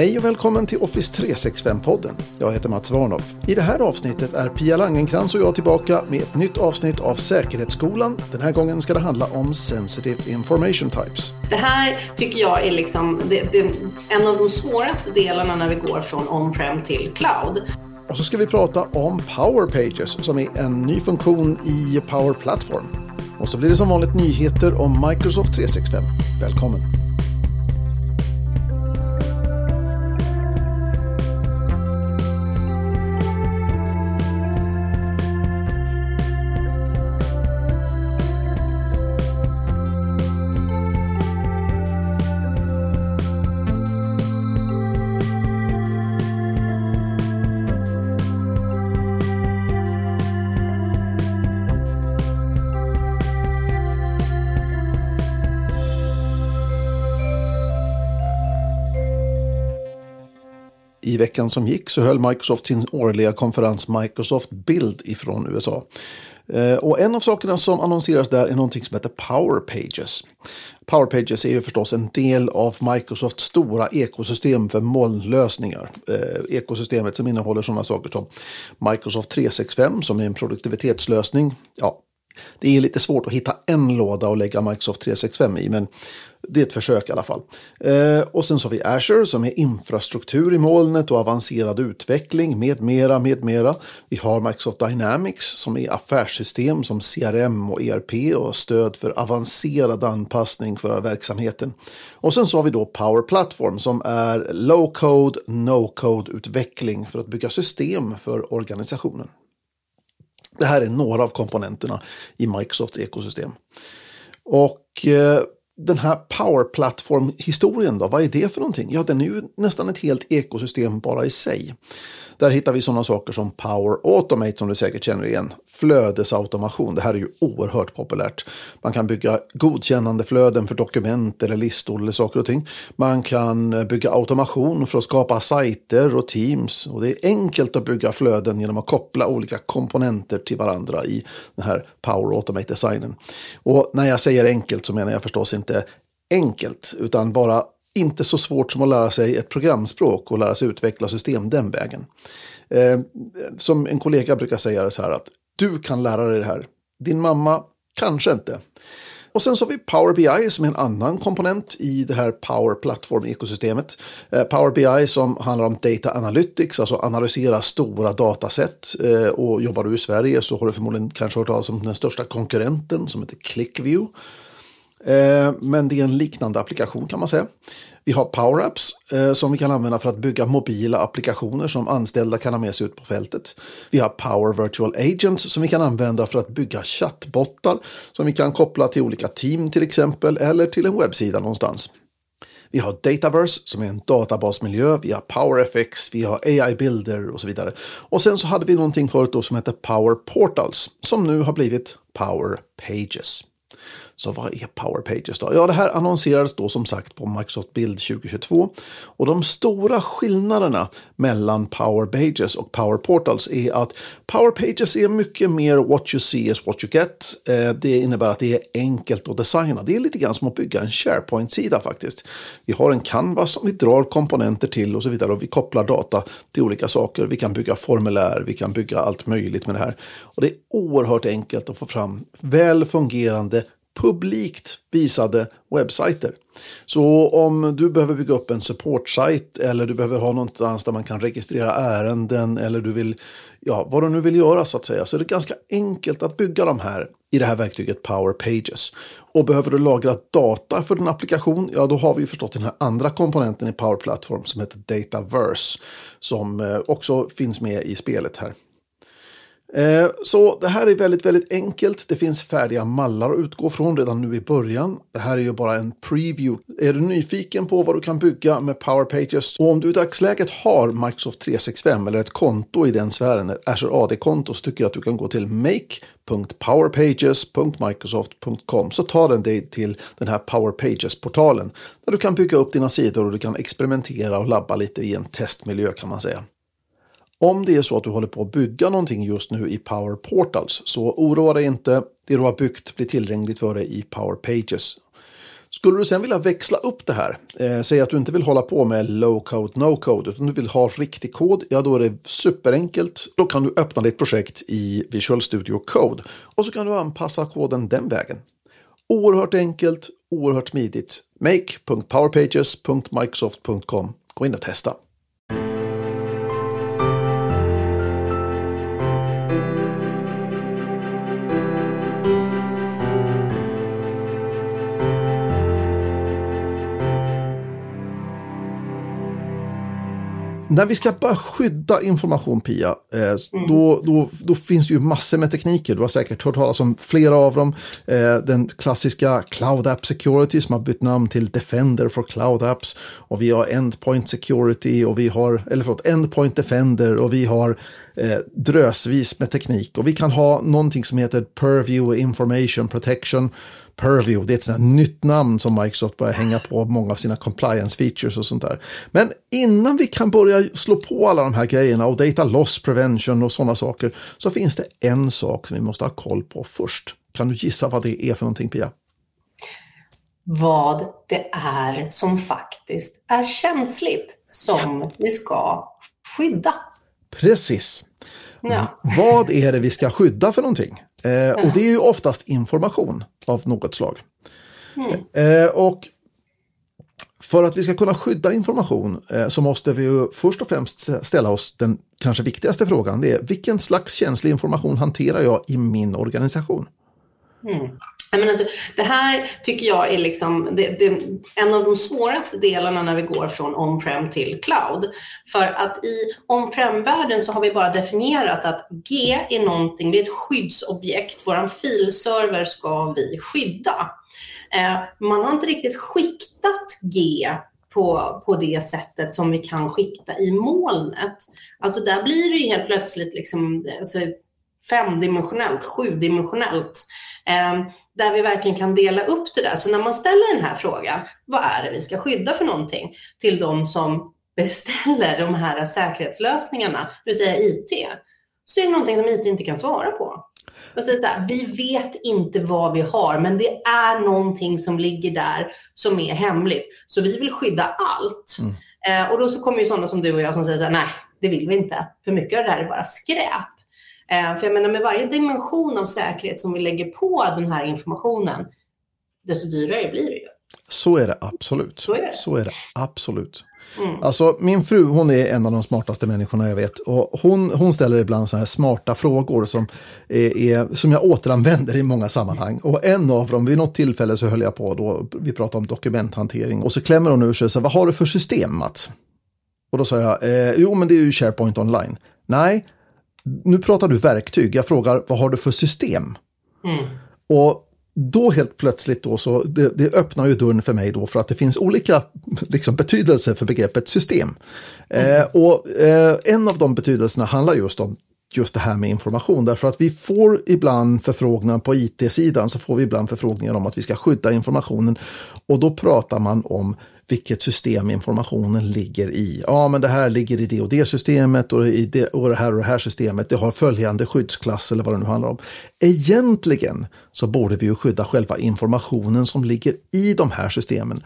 Hej och välkommen till Office 365-podden. Jag heter Mats Warnhoff. I det här avsnittet är Pia Langenkrans och jag tillbaka med ett nytt avsnitt av Säkerhetsskolan. Den här gången ska det handla om Sensitive Information Types. Det här tycker jag är liksom det, det, en av de svåraste delarna när vi går från on-prem till cloud. Och så ska vi prata om Power Pages som är en ny funktion i Power Platform. Och så blir det som vanligt nyheter om Microsoft 365. Välkommen! I veckan som gick så höll Microsoft sin årliga konferens Microsoft Build ifrån USA. Eh, och en av sakerna som annonseras där är någonting som heter Power Pages. Power Pages är ju förstås en del av Microsofts stora ekosystem för molnlösningar. Eh, ekosystemet som innehåller sådana saker som Microsoft 365 som är en produktivitetslösning. Ja, det är lite svårt att hitta en låda och lägga Microsoft 365 i, men det är ett försök i alla fall. Eh, och sen så har vi Azure som är infrastruktur i molnet och avancerad utveckling med mera, med mera. Vi har Microsoft Dynamics som är affärssystem som CRM och ERP och stöd för avancerad anpassning för verksamheten. Och sen så har vi då Power Platform som är low code, no code utveckling för att bygga system för organisationen. Det här är några av komponenterna i Microsofts ekosystem. Och eh, den här Power Platform-historien då, vad är det för någonting? Ja, den är ju nästan ett helt ekosystem bara i sig. Där hittar vi sådana saker som Power Automate som du säkert känner igen. Flödesautomation, det här är ju oerhört populärt. Man kan bygga godkännande flöden för dokument eller listor eller saker och ting. Man kan bygga automation för att skapa sajter och teams. Och det är enkelt att bygga flöden genom att koppla olika komponenter till varandra i den här Power Automate-designen. Och när jag säger enkelt så menar jag förstås inte enkelt, utan bara inte så svårt som att lära sig ett programspråk och lära sig utveckla system den vägen. Eh, som en kollega brukar säga så här att du kan lära dig det här. Din mamma kanske inte. Och sen så har vi Power BI som är en annan komponent i det här Power Platform-ekosystemet. Eh, Power BI som handlar om Data Analytics, alltså analysera stora dataset. Eh, och jobbar du i Sverige så har du förmodligen kanske hört talas om den största konkurrenten som heter ClickView. Eh, men det är en liknande applikation kan man säga. Vi har Power Apps eh, som vi kan använda för att bygga mobila applikationer som anställda kan ha med sig ut på fältet. Vi har Power Virtual Agents som vi kan använda för att bygga chattbottar som vi kan koppla till olika team till exempel eller till en webbsida någonstans. Vi har Dataverse som är en databasmiljö, vi har PowerFX, vi har AI Builder och så vidare. Och sen så hade vi någonting förut då som heter Power Portals som nu har blivit Power Pages. Så vad är Power Pages då? Ja, det här annonserades då som sagt på Microsoft Build 2022. Och de stora skillnaderna mellan Power Pages och Power Portals är att Power Pages är mycket mer what you see is what you get. Eh, det innebär att det är enkelt att designa. Det är lite grann som att bygga en SharePoint-sida faktiskt. Vi har en canvas som vi drar komponenter till och så vidare och vi kopplar data till olika saker. Vi kan bygga formulär, vi kan bygga allt möjligt med det här. Och det är oerhört enkelt att få fram väl fungerande publikt visade webbsajter. Så om du behöver bygga upp en supportsajt eller du behöver ha någonstans där man kan registrera ärenden eller du vill, ja, vad du nu vill göra så att säga, så är det ganska enkelt att bygga de här i det här verktyget Power Pages. Och behöver du lagra data för din applikation, ja då har vi förstått den här andra komponenten i Power Platform som heter Dataverse som eh, också finns med i spelet här. Eh, så det här är väldigt, väldigt enkelt. Det finns färdiga mallar att utgå från redan nu i början. Det här är ju bara en preview. Är du nyfiken på vad du kan bygga med Power Pages och om du i dagsläget har Microsoft 365 eller ett konto i den sfären, ett Azure AD-konto, så tycker jag att du kan gå till make.powerpages.microsoft.com så tar den dig till den här Power Pages-portalen där du kan bygga upp dina sidor och du kan experimentera och labba lite i en testmiljö kan man säga. Om det är så att du håller på att bygga någonting just nu i Power Portals så oroa dig inte. Det du har byggt blir tillgängligt för dig i Power Pages. Skulle du sen vilja växla upp det här, eh, säg att du inte vill hålla på med low code, no code, utan du vill ha riktig kod, ja då är det superenkelt. Då kan du öppna ditt projekt i Visual Studio Code och så kan du anpassa koden den vägen. Oerhört enkelt, oerhört smidigt. make.powerpages.microsoft.com. Gå in och testa. När vi ska bara skydda information, Pia, eh, mm. då, då, då finns ju massor med tekniker. Du har säkert hört talas om flera av dem. Eh, den klassiska Cloud App Security som har bytt namn till Defender for Cloud Apps. Och vi har Endpoint Security och vi har, eller förlåt, Endpoint Defender och vi har eh, drösvis med teknik. Och vi kan ha någonting som heter Purview Information Protection Purview, det är ett sånt nytt namn som Microsoft börjar hänga på många av sina compliance features och sånt där. Men innan vi kan börja slå på alla de här grejerna och data loss prevention och sådana saker så finns det en sak som vi måste ha koll på först. Kan du gissa vad det är för någonting Pia? Vad det är som faktiskt är känsligt som vi ska skydda. Precis. Ja. Vad är det vi ska skydda för någonting? Eh, och det är ju oftast information av något slag. Mm. Eh, och för att vi ska kunna skydda information eh, så måste vi först och främst ställa oss den kanske viktigaste frågan. Det är vilken slags känslig information hanterar jag i min organisation? Men alltså, det här tycker jag är liksom det, det, en av de svåraste delarna när vi går från on-prem till cloud. För att i on-prem-världen så har vi bara definierat att G är någonting, det är ett skyddsobjekt. Vår filserver ska vi skydda. Eh, man har inte riktigt skiktat G på, på det sättet som vi kan skikta i molnet. Alltså där blir det ju helt plötsligt liksom, alltså, femdimensionellt, sjudimensionellt. Eh, där vi verkligen kan dela upp det där. Så när man ställer den här frågan, vad är det vi ska skydda för någonting, till de som beställer de här säkerhetslösningarna, det vill säga IT, så är det någonting som IT inte kan svara på. Och så här, vi vet inte vad vi har, men det är någonting som ligger där som är hemligt. Så vi vill skydda allt. Mm. Eh, och då så kommer ju sådana som du och jag som säger så här, nej, det vill vi inte. För mycket av det här är bara skräp. Eh, för jag menar med varje dimension av säkerhet som vi lägger på den här informationen, desto dyrare blir det ju. Så är det absolut. Så är det, Så är det absolut. Mm. Alltså min fru hon är en av de smartaste människorna jag vet och hon, hon ställer ibland så här smarta frågor som, är, är, som jag återanvänder i många sammanhang. Och en av dem, vid något tillfälle så höll jag på då, vi pratade om dokumenthantering och så klämmer hon ur sig så vad har du för system Mats? Och då sa jag, eh, jo men det är ju SharePoint online. Nej, nu pratar du verktyg, jag frågar vad har du för system? Mm. Och då helt plötsligt då så det, det, öppnar ju dörren för mig då för att det finns olika liksom, betydelser för begreppet system. Mm. Eh, och eh, en av de betydelserna handlar just om just det här med information därför att vi får ibland förfrågningar på IT-sidan så får vi ibland förfrågningar om att vi ska skydda informationen och då pratar man om vilket system informationen ligger i. Ja, men det här ligger i det och det systemet och, i det, och det här och det här systemet. Det har följande skyddsklass eller vad det nu handlar om. Egentligen så borde vi ju skydda själva informationen som ligger i de här systemen.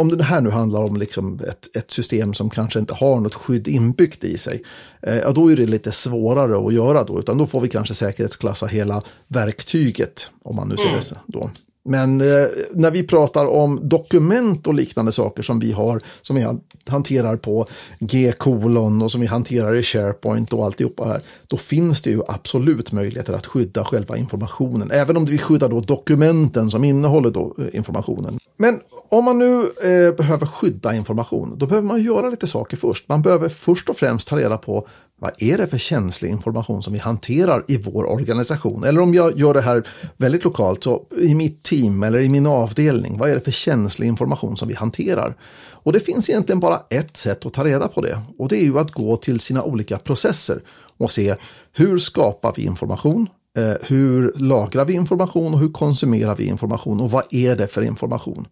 Om det här nu handlar om liksom ett, ett system som kanske inte har något skydd inbyggt i sig, eh, ja, då är det lite svårare att göra då, utan då får vi kanske säkerhetsklassa hela verktyget, om man nu ser mm. det då. Men eh, när vi pratar om dokument och liknande saker som vi har, som vi hanterar på G-kolon och som vi hanterar i SharePoint och alltihopa här, då finns det ju absolut möjligheter att skydda själva informationen, även om vi skyddar då dokumenten som innehåller då eh, informationen. Men om man nu eh, behöver skydda information, då behöver man göra lite saker först. Man behöver först och främst ta reda på vad är det för känslig information som vi hanterar i vår organisation? Eller om jag gör det här väldigt lokalt, så i mitt team eller i min avdelning, vad är det för känslig information som vi hanterar? Och det finns egentligen bara ett sätt att ta reda på det och det är ju att gå till sina olika processer och se hur skapar vi information? Eh, hur lagrar vi information och hur konsumerar vi information och vad är det för information?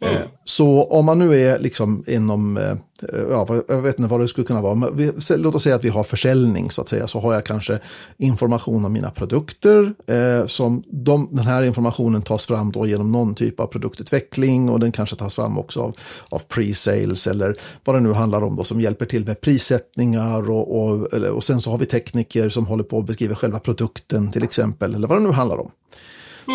Mm. Så om man nu är liksom inom, eh, ja, jag vet inte vad det skulle kunna vara, men låt oss säga att vi har försäljning så att säga, så har jag kanske information om mina produkter. Eh, som de, den här informationen tas fram då genom någon typ av produktutveckling och den kanske tas fram också av, av pre-sales eller vad det nu handlar om då som hjälper till med prissättningar och, och, och sen så har vi tekniker som håller på att beskriva själva produkten till exempel eller vad det nu handlar om.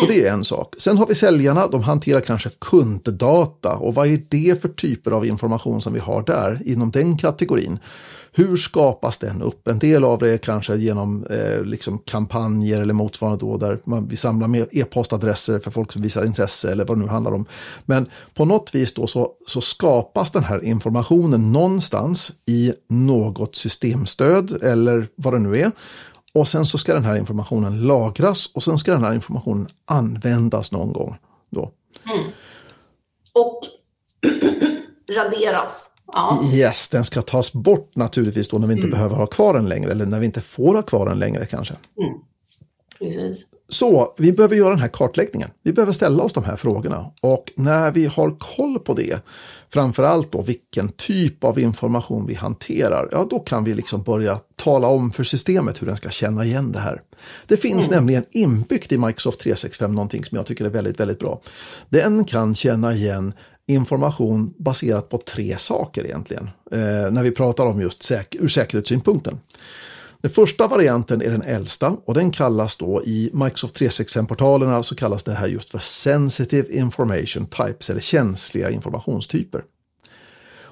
Så det är en sak. Sen har vi säljarna, de hanterar kanske kunddata och vad är det för typer av information som vi har där inom den kategorin? Hur skapas den upp? En del av det är kanske genom eh, liksom kampanjer eller motsvarande då där man, vi samlar med e-postadresser för folk som visar intresse eller vad det nu handlar om. Men på något vis då så, så skapas den här informationen någonstans i något systemstöd eller vad det nu är. Och sen så ska den här informationen lagras och sen ska den här informationen användas någon gång. Då. Mm. Och raderas. Ja. Yes, den ska tas bort naturligtvis då när vi inte mm. behöver ha kvar den längre eller när vi inte får ha kvar den längre kanske. Mm. Precis. Så vi behöver göra den här kartläggningen. Vi behöver ställa oss de här frågorna och när vi har koll på det, framförallt då vilken typ av information vi hanterar, ja då kan vi liksom börja tala om för systemet hur den ska känna igen det här. Det finns mm. nämligen inbyggt i Microsoft 365 någonting som jag tycker är väldigt, väldigt bra. Den kan känna igen information baserat på tre saker egentligen, eh, när vi pratar om just säk ur säkerhetssynpunkten. Den första varianten är den äldsta och den kallas då i Microsoft 365-portalerna så kallas det här just för Sensitive Information Types eller känsliga informationstyper.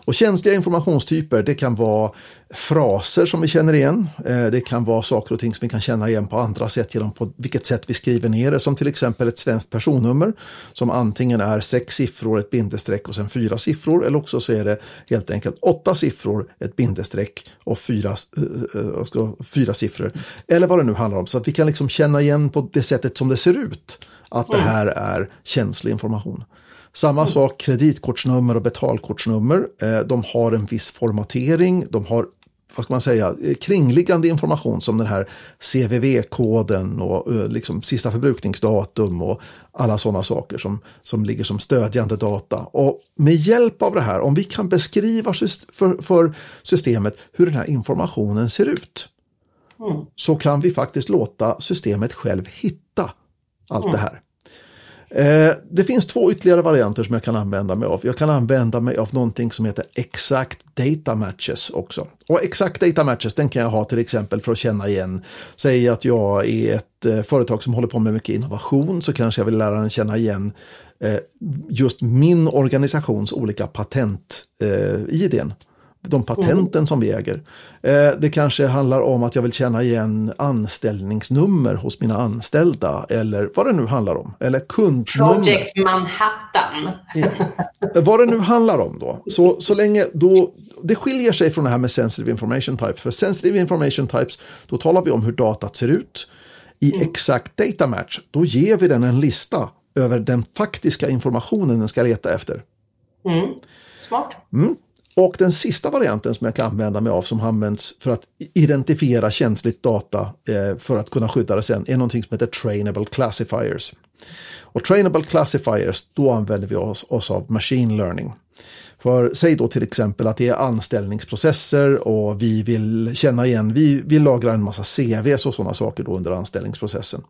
Och känsliga informationstyper, det kan vara fraser som vi känner igen. Eh, det kan vara saker och ting som vi kan känna igen på andra sätt genom på vilket sätt vi skriver ner det, som till exempel ett svenskt personnummer som antingen är sex siffror, ett bindestreck och sen fyra siffror, eller också så är det helt enkelt åtta siffror, ett bindestreck och fyra, äh, fyra siffror. Eller vad det nu handlar om, så att vi kan liksom känna igen på det sättet som det ser ut att det här är känslig information. Samma sak kreditkortsnummer och betalkortsnummer. Eh, de har en viss formatering, de har vad ska man säga, eh, kringliggande information som den här CVV-koden och eh, liksom sista förbrukningsdatum och alla sådana saker som, som ligger som stödjande data. Och med hjälp av det här, om vi kan beskriva för, för systemet hur den här informationen ser ut, mm. så kan vi faktiskt låta systemet själv hitta allt mm. det här. Eh, det finns två ytterligare varianter som jag kan använda mig av. Jag kan använda mig av någonting som heter Exact Data Matches också. Och Exact Data Matches den kan jag ha till exempel för att känna igen. Säg att jag är ett eh, företag som håller på med mycket innovation så kanske jag vill lära den känna igen eh, just min organisations olika patent-idén. Eh, de patenten mm. som vi äger. Eh, det kanske handlar om att jag vill känna igen anställningsnummer hos mina anställda eller vad det nu handlar om. Eller kundnummer. Project Manhattan. ja. Vad det nu handlar om då. Så, så länge då, det skiljer sig från det här med sensitive information types. För sensitive information types, då talar vi om hur datat ser ut. I mm. exakt data match, då ger vi den en lista över den faktiska informationen den ska leta efter. Mm. Smart. Mm. Och den sista varianten som jag kan använda mig av som används för att identifiera känsligt data eh, för att kunna skydda det sen är någonting som heter trainable classifiers. Och trainable classifiers, då använder vi oss, oss av machine learning. För säg då till exempel att det är anställningsprocesser och vi vill känna igen, vi vill lagra en massa CVs och sådana saker då under anställningsprocessen.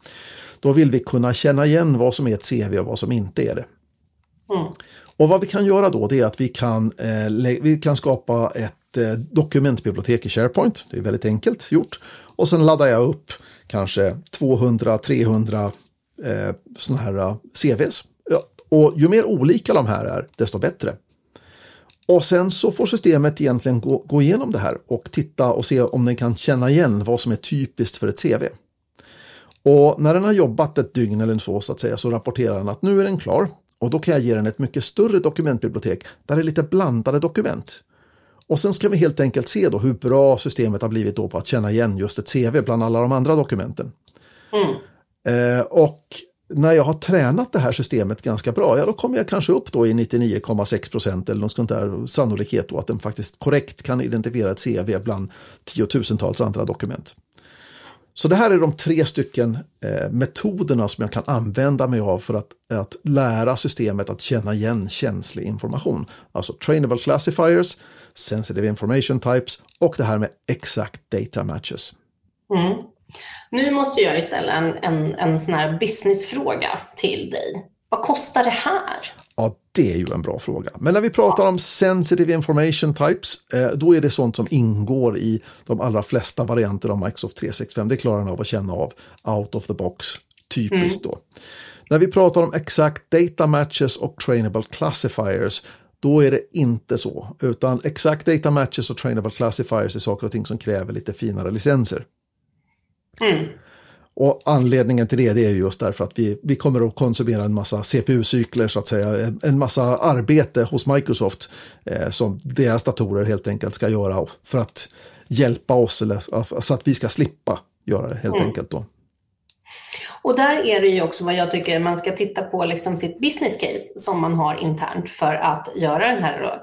Då vill vi kunna känna igen vad som är ett CV och vad som inte är det. Mm. Och vad vi kan göra då det är att vi kan, eh, vi kan skapa ett eh, dokumentbibliotek i SharePoint. Det är väldigt enkelt gjort. Och sen laddar jag upp kanske 200-300 eh, sådana här eh, CVs. Ja, och ju mer olika de här är, desto bättre. Och sen så får systemet egentligen gå, gå igenom det här och titta och se om den kan känna igen vad som är typiskt för ett CV. Och när den har jobbat ett dygn eller så, så att säga, så rapporterar den att nu är den klar. Och då kan jag ge den ett mycket större dokumentbibliotek där det är lite blandade dokument. Och sen ska vi helt enkelt se då hur bra systemet har blivit då på att känna igen just ett CV bland alla de andra dokumenten. Mm. Eh, och när jag har tränat det här systemet ganska bra, ja då kommer jag kanske upp då i 99,6 procent eller något sånt där sannolikhet då att den faktiskt korrekt kan identifiera ett CV bland tiotusentals andra dokument. Så det här är de tre stycken eh, metoderna som jag kan använda mig av för att, att lära systemet att känna igen känslig information. Alltså trainable classifiers, sensitive information types och det här med exact data matches. Mm. Nu måste jag ju ställa en, en, en sån här businessfråga till dig. Vad kostar det här? Ja, det är ju en bra fråga. Men när vi pratar om sensitive information types, eh, då är det sånt som ingår i de allra flesta varianter av Microsoft 365. Det klarar den av att känna av out of the box, typiskt mm. då. När vi pratar om exact data matches och trainable classifiers, då är det inte så, utan exact data matches och trainable classifiers är saker och ting som kräver lite finare licenser. Mm. Och anledningen till det, det är just därför att vi, vi kommer att konsumera en massa CPU-cykler, så att säga, en massa arbete hos Microsoft eh, som deras datorer helt enkelt ska göra för att hjälpa oss, eller, så att vi ska slippa göra det helt mm. enkelt. Då. Och där är det ju också vad jag tycker man ska titta på liksom sitt business case som man har internt för att göra den här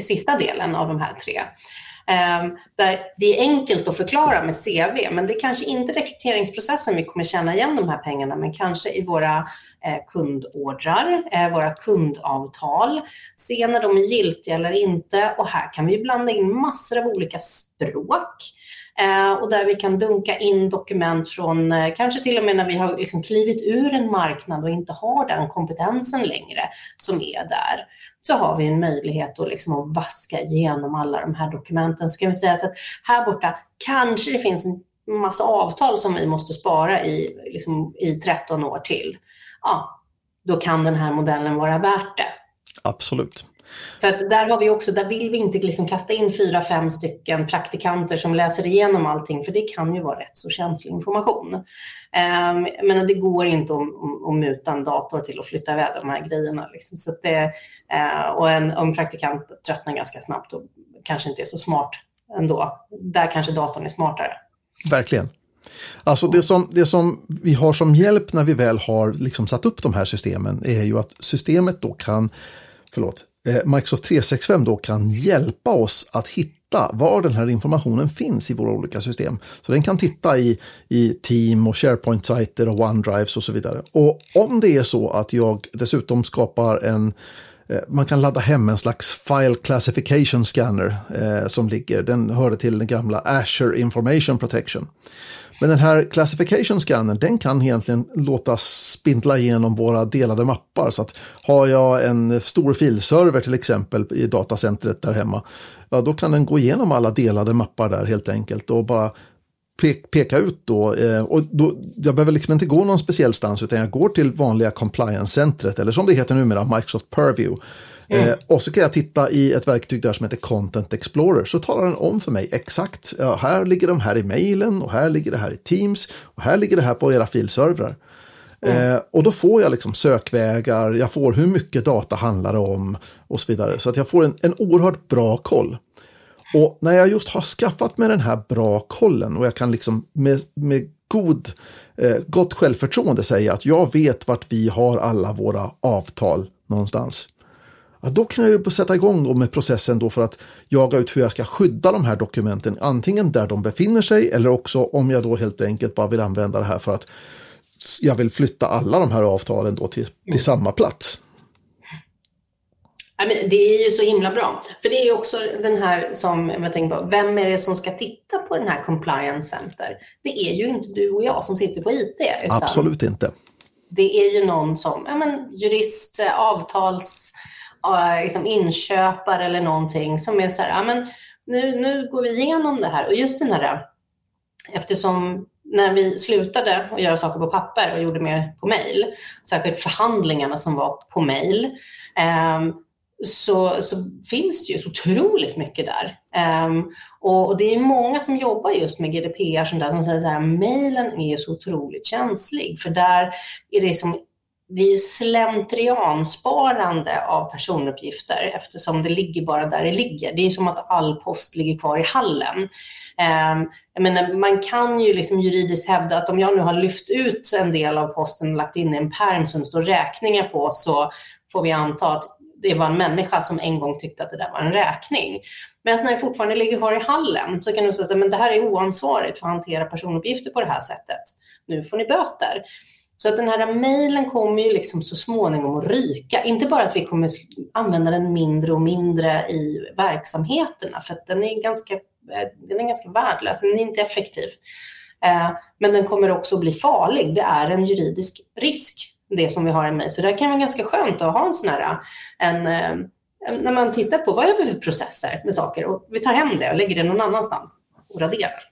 sista delen av de här tre. Ehm, där det är enkelt att förklara med CV, men det är kanske inte rekryteringsprocessen vi kommer känna igen de här pengarna, men kanske i våra eh, kundordrar, eh, våra kundavtal, se när de är giltiga eller inte. Och här kan vi blanda in massor av olika språk. Eh, och där vi kan dunka in dokument från, eh, kanske till och med när vi har liksom klivit ur en marknad och inte har den kompetensen längre som är där, så har vi en möjlighet att, liksom att vaska igenom alla de här dokumenten. Så kan vi säga att här borta kanske det finns en massa avtal som vi måste spara i, liksom, i 13 år till. Ja, då kan den här modellen vara värt det. Absolut. För att där har vi också, där vill vi inte liksom kasta in fyra, fem stycken praktikanter som läser igenom allting, för det kan ju vara rätt så känslig information. Um, men det går inte att, att muta en dator till att flytta iväg de här grejerna. Liksom. Så det, uh, och en, en praktikant tröttnar ganska snabbt och kanske inte är så smart ändå. Där kanske datorn är smartare. Verkligen. Alltså det som, det som vi har som hjälp när vi väl har liksom satt upp de här systemen är ju att systemet då kan, förlåt, Eh, Microsoft 365 då kan hjälpa oss att hitta var den här informationen finns i våra olika system. Så den kan titta i, i Team och SharePoint-sajter och OneDrives och så vidare. Och om det är så att jag dessutom skapar en eh, man kan ladda hem en slags file classification scanner eh, som ligger, den hörde till den gamla Azure Information Protection. Men den här classification scannern, den kan egentligen låta spindla igenom våra delade mappar. Så att har jag en stor filserver till exempel i datacentret där hemma, ja då kan den gå igenom alla delade mappar där helt enkelt och bara peka ut då, eh, och då, jag behöver liksom inte gå någon speciell stans utan jag går till vanliga compliance-centret eller som det heter numera, Microsoft Purview. Mm. Eh, och så kan jag titta i ett verktyg där som heter Content Explorer. Så talar den om för mig exakt, ja, här ligger de här i mejlen och här ligger det här i Teams och här ligger det här på era filservrar. Mm. Eh, och då får jag liksom sökvägar, jag får hur mycket data handlar det om och så vidare. Så att jag får en, en oerhört bra koll. Och när jag just har skaffat mig den här bra kollen och jag kan liksom med, med god, eh, gott självförtroende säga att jag vet vart vi har alla våra avtal någonstans ja, då kan jag ju sätta igång med processen då för att jaga ut hur jag ska skydda de här dokumenten, antingen där de befinner sig eller också om jag då helt enkelt bara vill använda det här för att jag vill flytta alla de här avtalen då till, till mm. samma plats. det är ju så himla bra. För det är också den här som, jag tänker på, vem är det som ska titta på den här compliance center? Det är ju inte du och jag som sitter på IT. Absolut inte. Det är ju någon som, ja men jurist, avtals Eh, liksom inköpare eller någonting som är så här, ja, men nu, nu går vi igenom det här. Och just den här, eftersom när vi slutade att göra saker på papper och gjorde mer på mail, särskilt förhandlingarna som var på mail, eh, så, så, finns det ju så otroligt mycket där. Um, och, och, det är många som jobbar just med GDPR som, där, som säger så här, mejlen är så otroligt känslig, för där är det som det är slentriansparande av personuppgifter eftersom det ligger bara där det ligger. Det är som att all post ligger kvar i hallen. Ehm, jag menar, man kan ju liksom juridiskt hävda att om jag nu har lyft ut en del av posten och lagt in i en perm som står räkningar på så får vi anta att det var en människa som en gång tyckte att det där var en räkning. Men när det fortfarande ligger kvar i hallen så kan du säga att det här är oansvarigt för att hantera personuppgifter på det här sättet. Nu får ni böter. Så att den här mejlen kommer ju liksom så småningom att ryka. Inte bara att vi kommer använda den mindre och mindre i verksamheterna, för att den är ganska, eh, den är ganska värdelös, den är inte effektiv. Eh, men den kommer också att bli farlig. Det är en juridisk risk, det som vi har i mejl. Så det kan vara ganska skönt att ha en sån här, eh, en, när man tittar på vad är vi för processer med saker och vi tar hem det och lägger det någon annanstans och raderar.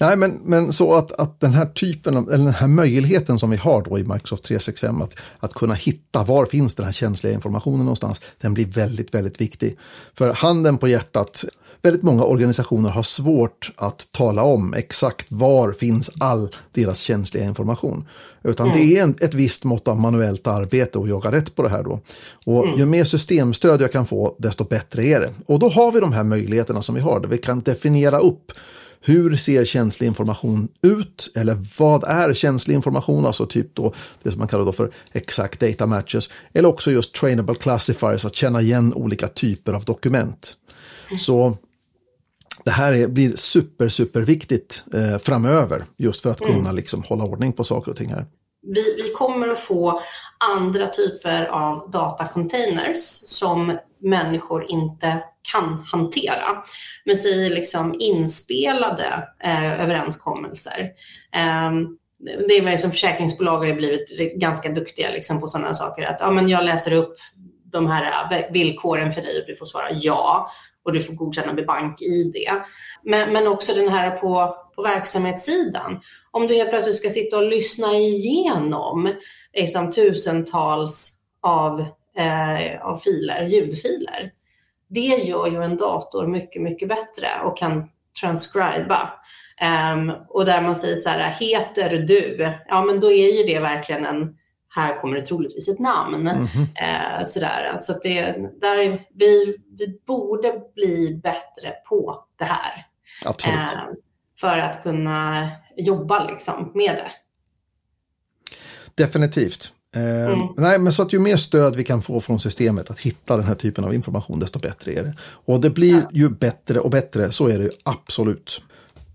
Nej, men, men så att, att den här typen av, eller den här möjligheten som vi har då i Microsoft 365 att, att kunna hitta var finns den här känsliga informationen någonstans, den blir väldigt, väldigt viktig. För handen på hjärtat, väldigt många organisationer har svårt att tala om exakt var finns all deras känsliga information. Utan mm. det är en, ett visst mått av manuellt arbete att jaga rätt på det här då. Och mm. ju mer systemstöd jag kan få, desto bättre är det. Och då har vi de här möjligheterna som vi har, där vi kan definiera upp hur ser känslig information ut? Eller vad är känslig information? Alltså typ då det som man kallar då för exact data matches. Eller också just trainable classifiers, att känna igen olika typer av dokument. Så det här är, blir super, super viktigt eh, framöver just för att kunna mm. liksom, hålla ordning på saker och ting här. Vi, vi kommer att få andra typer av datacontainers som människor inte kan hantera. Men säger liksom inspelade eh, överenskommelser. Eh, det är väl som försäkringsbolag har blivit ganska duktiga liksom på sådana saker. Att ja, men jag läser upp de här eh, villkoren för dig och du får svara ja och du får godkänna med bank-id. Men, men också den här på, på verksamhetssidan. Om du helt plötsligt ska sitta och lyssna igenom liksom, tusentals av, eh, av filer, ljudfiler. Det gör ju en dator mycket, mycket bättre och kan transcriba. Um, och där man säger så här, heter du? Ja, men då är ju det verkligen en, här kommer det troligtvis ett namn. Mm uh, sådär. Så att det, där, vi, vi borde bli bättre på det här. Uh, för att kunna jobba liksom med det. Definitivt. Eh, mm. Nej, men så att ju mer stöd vi kan få från systemet att hitta den här typen av information, desto bättre är det. Och det blir ja. ju bättre och bättre, så är det absolut.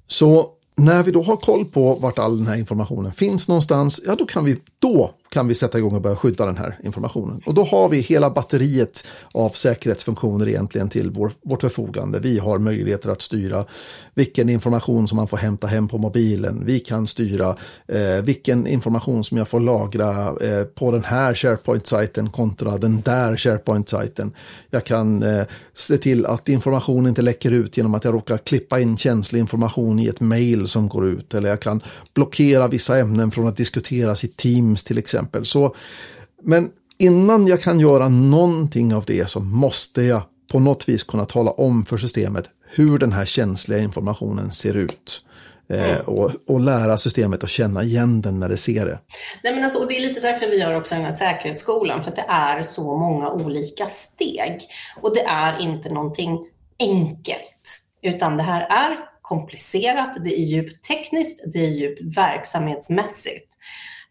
Så när vi då har koll på vart all den här informationen finns någonstans, ja då kan vi, då kan vi sätta igång och börja skydda den här informationen. Och då har vi hela batteriet av säkerhetsfunktioner egentligen till vår, vårt förfogande. Vi har möjligheter att styra vilken information som man får hämta hem på mobilen. Vi kan styra eh, vilken information som jag får lagra eh, på den här SharePoint-sajten kontra den där SharePoint-sajten. Jag kan eh, se till att information inte läcker ut genom att jag råkar klippa in känslig information i ett mail som går ut. Eller jag kan blockera vissa ämnen från att diskuteras i Teams till exempel. Så, men innan jag kan göra någonting av det så måste jag på något vis kunna tala om för systemet hur den här känsliga informationen ser ut. Eh, mm. och, och, lära systemet att känna igen den när det ser det. Nej, men alltså, och det är lite därför vi gör också den här säkerhetsskolan, för att det är så många olika steg. Och det är inte någonting enkelt, utan det här är komplicerat, det är djupt tekniskt, det är djupt verksamhetsmässigt.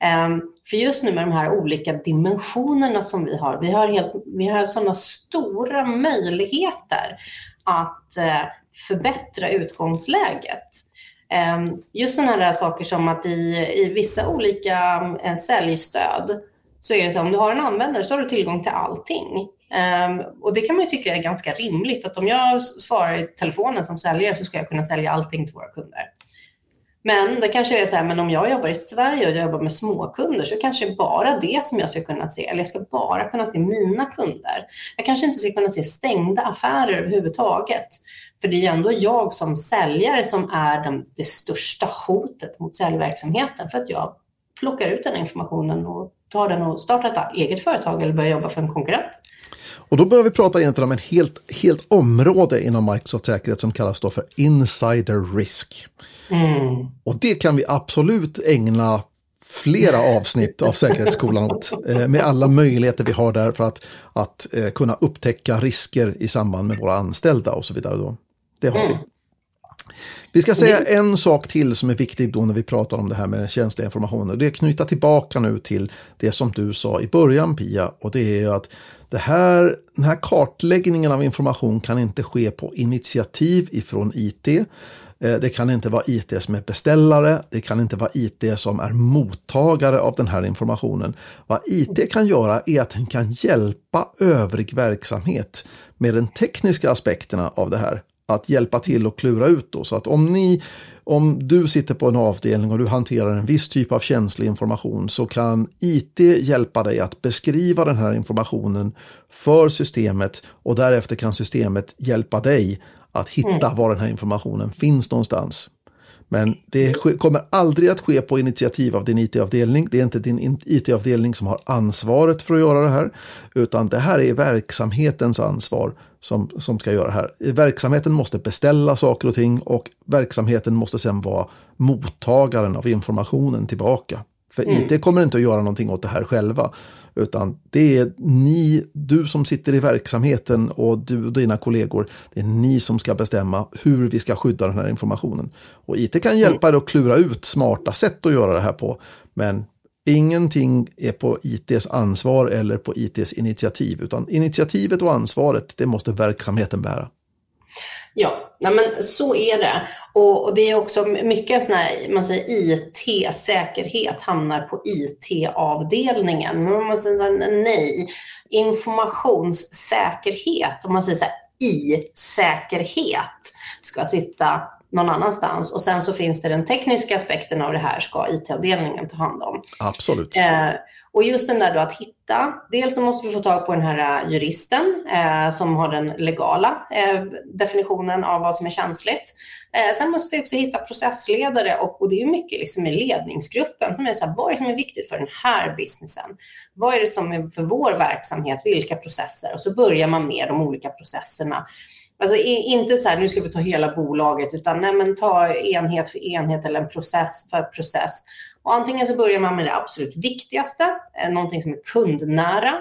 Ehm, för just nu med de här olika dimensionerna som vi har, vi har, helt, vi har sådana stora möjligheter att eh, förbättra utgångsläget. Ehm, just sådana här saker som att i, i vissa olika eh, säljstöd så är det så om du har en användare så har du tillgång till allting. Ehm, och det kan man ju tycka är ganska rimligt att om jag svarar i telefonen som säljare så ska jag kunna sälja allting till våra kunder. Men det kanske är så här, men om jag jobbar i Sverige och jag jobbar med småkunder så kanske bara det som jag ska kunna se, eller jag ska bara kunna se mina kunder. Jag kanske inte ska kunna se stängda affärer överhuvudtaget. För det är ju ändå jag som säljare som är den, det största hotet mot säljverksamheten för att jag plockar ut den informationen och tar den och startar ett eget företag eller börjar jobba för en konkurrent. Och då börjar vi prata egentligen om en helt, helt område inom Microsoft säkerhet som kallas då för insider risk. Mm. Och det kan vi absolut ägna flera avsnitt av Säkerhetsskolan åt. Eh, med alla möjligheter vi har där för att, att eh, kunna upptäcka risker i samband med våra anställda och så vidare. Då. Det har mm. vi. Vi ska säga en sak till som är viktig då när vi pratar om det här med känsliga informationer. Det är att knyta tillbaka nu till det som du sa i början Pia och det är att det här, den här kartläggningen av information kan inte ske på initiativ ifrån IT. Eh, det kan inte vara IT som är beställare, det kan inte vara IT som är mottagare av den här informationen. Vad IT kan göra är att den kan hjälpa övrig verksamhet med de tekniska aspekterna av det här att hjälpa till och klura ut då. Så att om ni, om du sitter på en avdelning och du hanterar en viss typ av känslig information så kan IT hjälpa dig att beskriva den här informationen för systemet och därefter kan systemet hjälpa dig att hitta mm. var den här informationen finns någonstans. Men det kommer aldrig att ske på initiativ av din IT-avdelning. Det är inte din IT-avdelning som har ansvaret för att göra det här, utan det här är verksamhetens ansvar som, som ska göra det här. Verksamheten måste beställa saker och ting och verksamheten måste sedan vara mottagaren av informationen tillbaka. För mm. IT kommer inte att göra någonting åt det här själva. Utan det är ni, du som sitter i verksamheten och du och dina kollegor, det är ni som ska bestämma hur vi ska skydda den här informationen. Och IT kan hjälpa er att klura ut smarta sätt att göra det här på. Men Ingenting är på ITs ansvar eller på ITs initiativ, utan initiativet och ansvaret, det måste verksamheten bära. Ja, nej men så är det. Och, och det är också mycket sån här, man säger IT-säkerhet hamnar på IT-avdelningen. Men man säger nej, informationssäkerhet, om man säger så här, i-säkerhet ska sitta någon annanstans. Och sen så finns det den tekniska aspekten av det här ska IT-avdelningen ta hand om. Absolut. Eh, och just den där då att hitta, dels så måste vi få tag på den här eh, juristen eh, som har den legala eh, definitionen av vad som är känsligt. Eh, sen måste vi också hitta processledare och, och det är mycket liksom i ledningsgruppen som är så här, vad är det som är viktigt för den här businessen? Vad är det som är för vår verksamhet? Vilka processer? Och så börjar man med de olika processerna. Alltså inte så här, nu ska vi ta hela bolaget, utan nej, men ta enhet för enhet eller en process för process. Och antingen så börjar man med det absolut viktigaste, eh, någonting som är kundnära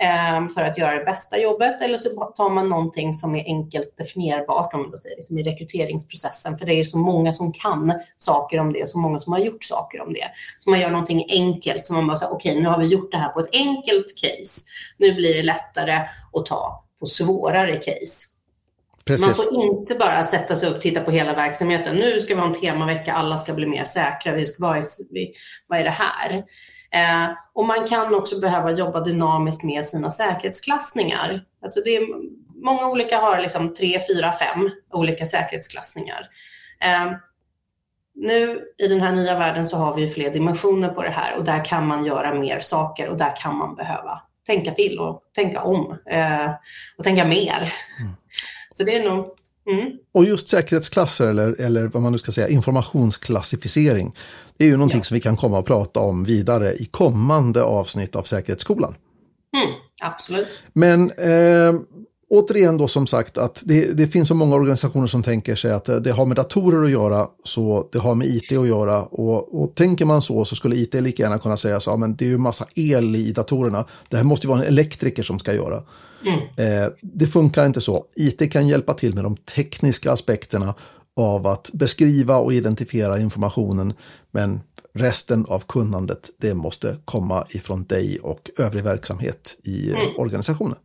eh, för att göra det bästa jobbet, eller så tar man någonting som är enkelt definierbart, om man säger, som i rekryteringsprocessen, för det är så många som kan saker om det, så många som har gjort saker om det. Så man gör någonting enkelt, så man bara säger, okej, okay, nu har vi gjort det här på ett enkelt case, nu blir det lättare att ta på svårare case. Precis. Man får inte bara sätta sig upp och titta på hela verksamheten. Nu ska vi ha en temavecka, alla ska bli mer säkra. Vi ska, vad, är, vad är det här? Eh, och man kan också behöva jobba dynamiskt med sina säkerhetsklassningar. Alltså det är, många olika har liksom tre, fyra, fem olika säkerhetsklassningar. Eh, nu i den här nya världen så har vi fler dimensioner på det här och där kan man göra mer saker och där kan man behöva tänka till och tänka om eh, och tänka mer. Mm. Så det är nog... Mm. Och just säkerhetsklasser eller, eller vad man nu ska säga, informationsklassificering. Det är ju någonting ja. som vi kan komma och prata om vidare i kommande avsnitt av Säkerhetsskolan. Mm, absolut. Men eh, återigen då som sagt att det, det, finns så många organisationer som tänker sig att det har med datorer att göra, så det har med IT att göra. Och, och tänker man så så skulle IT lika gärna kunna säga så, ja men det är ju massa el i datorerna. Det här måste ju vara en elektriker som ska göra. Mm. Eh, det funkar inte så. IT kan hjälpa till med de tekniska aspekterna av att beskriva och identifiera informationen. Men resten av kunnandet, det måste komma ifrån dig och övrig verksamhet i mm. organisationen.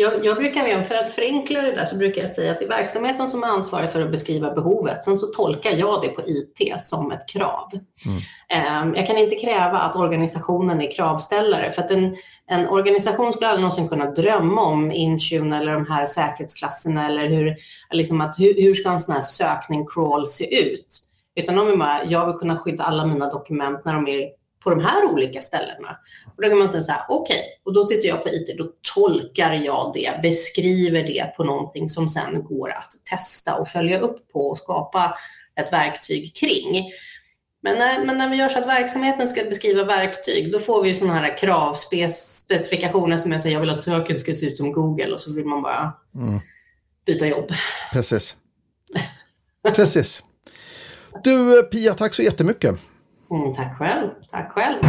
Jag, jag brukar, för att förenkla det där, så brukar jag säga att det är verksamheten som är ansvarig för att beskriva behovet. Sen så tolkar jag det på IT som ett krav. Mm. Ehm, jag kan inte kräva att organisationen är kravställare, för att en, en organisation skulle aldrig någonsin kunna drömma om Intune eller de här säkerhetsklasserna eller hur, liksom att, hur, hur ska en sån här sökning crawl se ut? Utan de är bara, jag vill kunna skydda alla mina dokument när de är på de här olika ställena. Och då kan man säga så här, okej, okay, och då sitter jag på IT, då tolkar jag det, beskriver det på någonting som sen går att testa och följa upp på och skapa ett verktyg kring. Men när, men när vi gör så att verksamheten ska beskriva verktyg, då får vi sådana här kravspecifikationer som jag säger, jag vill att söken ska se ut som Google och så vill man bara mm. byta jobb. Precis. Precis. Du Pia, tack så jättemycket. Mm, tack själv. Tack själv.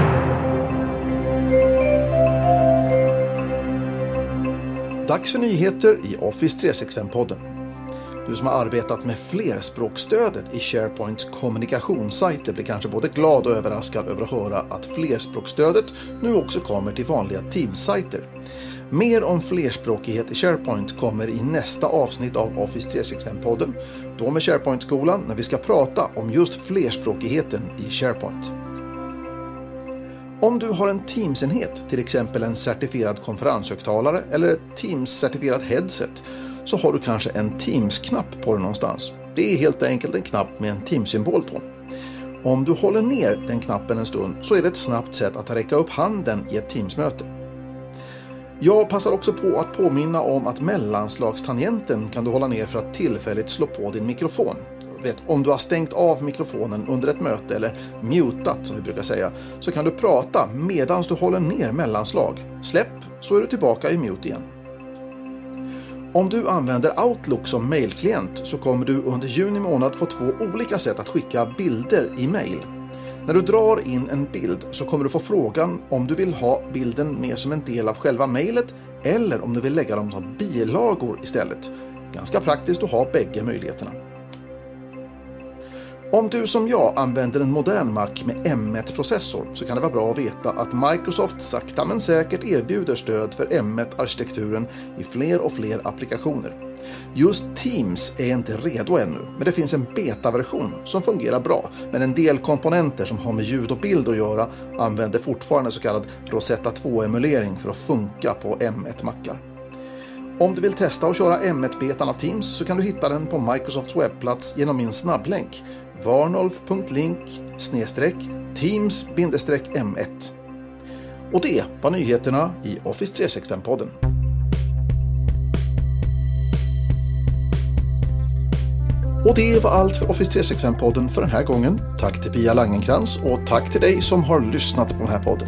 Dags för nyheter i Office 365-podden. Du som har arbetat med flerspråkstödet i SharePoints kommunikationssajter blir kanske både glad och överraskad över att höra att flerspråkstödet nu också kommer till vanliga Teams-sajter. Mer om flerspråkighet i SharePoint kommer i nästa avsnitt av Office 365-podden. Då med SharePoint-skolan när vi ska prata om just flerspråkigheten i SharePoint. Om du har en Teams-enhet, till exempel en certifierad konferenshögtalare eller ett Teams-certifierat headset, så har du kanske en Teams-knapp på dig någonstans. Det är helt enkelt en knapp med en Teams-symbol på. Om du håller ner den knappen en stund så är det ett snabbt sätt att räcka upp handen i ett Teams-möte. Jag passar också på att påminna om att mellanslagstangenten kan du hålla ner för att tillfälligt slå på din mikrofon. Vet, om du har stängt av mikrofonen under ett möte eller mutat som vi brukar säga så kan du prata medan du håller ner mellanslag. Släpp så är du tillbaka i mute igen. Om du använder Outlook som mailklient så kommer du under juni månad få två olika sätt att skicka bilder i mail. När du drar in en bild så kommer du få frågan om du vill ha bilden med som en del av själva mejlet eller om du vill lägga dem som bilagor istället. Ganska praktiskt att ha bägge möjligheterna. Om du som jag använder en modern Mac med M1-processor så kan det vara bra att veta att Microsoft sakta men säkert erbjuder stöd för M1-arkitekturen i fler och fler applikationer. Just Teams är inte redo ännu, men det finns en betaversion som fungerar bra, men en del komponenter som har med ljud och bild att göra använder fortfarande så kallad Rosetta 2-emulering för att funka på M1-mackar. Om du vill testa att köra M1-betan av Teams så kan du hitta den på Microsofts webbplats genom min snabblänk varnolf.link teams-m1. Och det var nyheterna i Office 365-podden. Och det var allt för Office 365-podden för den här gången. Tack till Pia Langenkrans och tack till dig som har lyssnat på den här podden.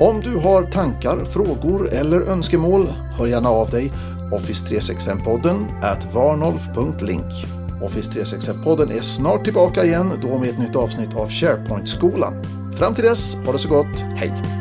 Om du har tankar, frågor eller önskemål, hör gärna av dig. Office 365-podden at varnolf.link. Office 365-podden är snart tillbaka igen, då med ett nytt avsnitt av SharePoint-skolan. Fram till dess, ha det så gott, hej!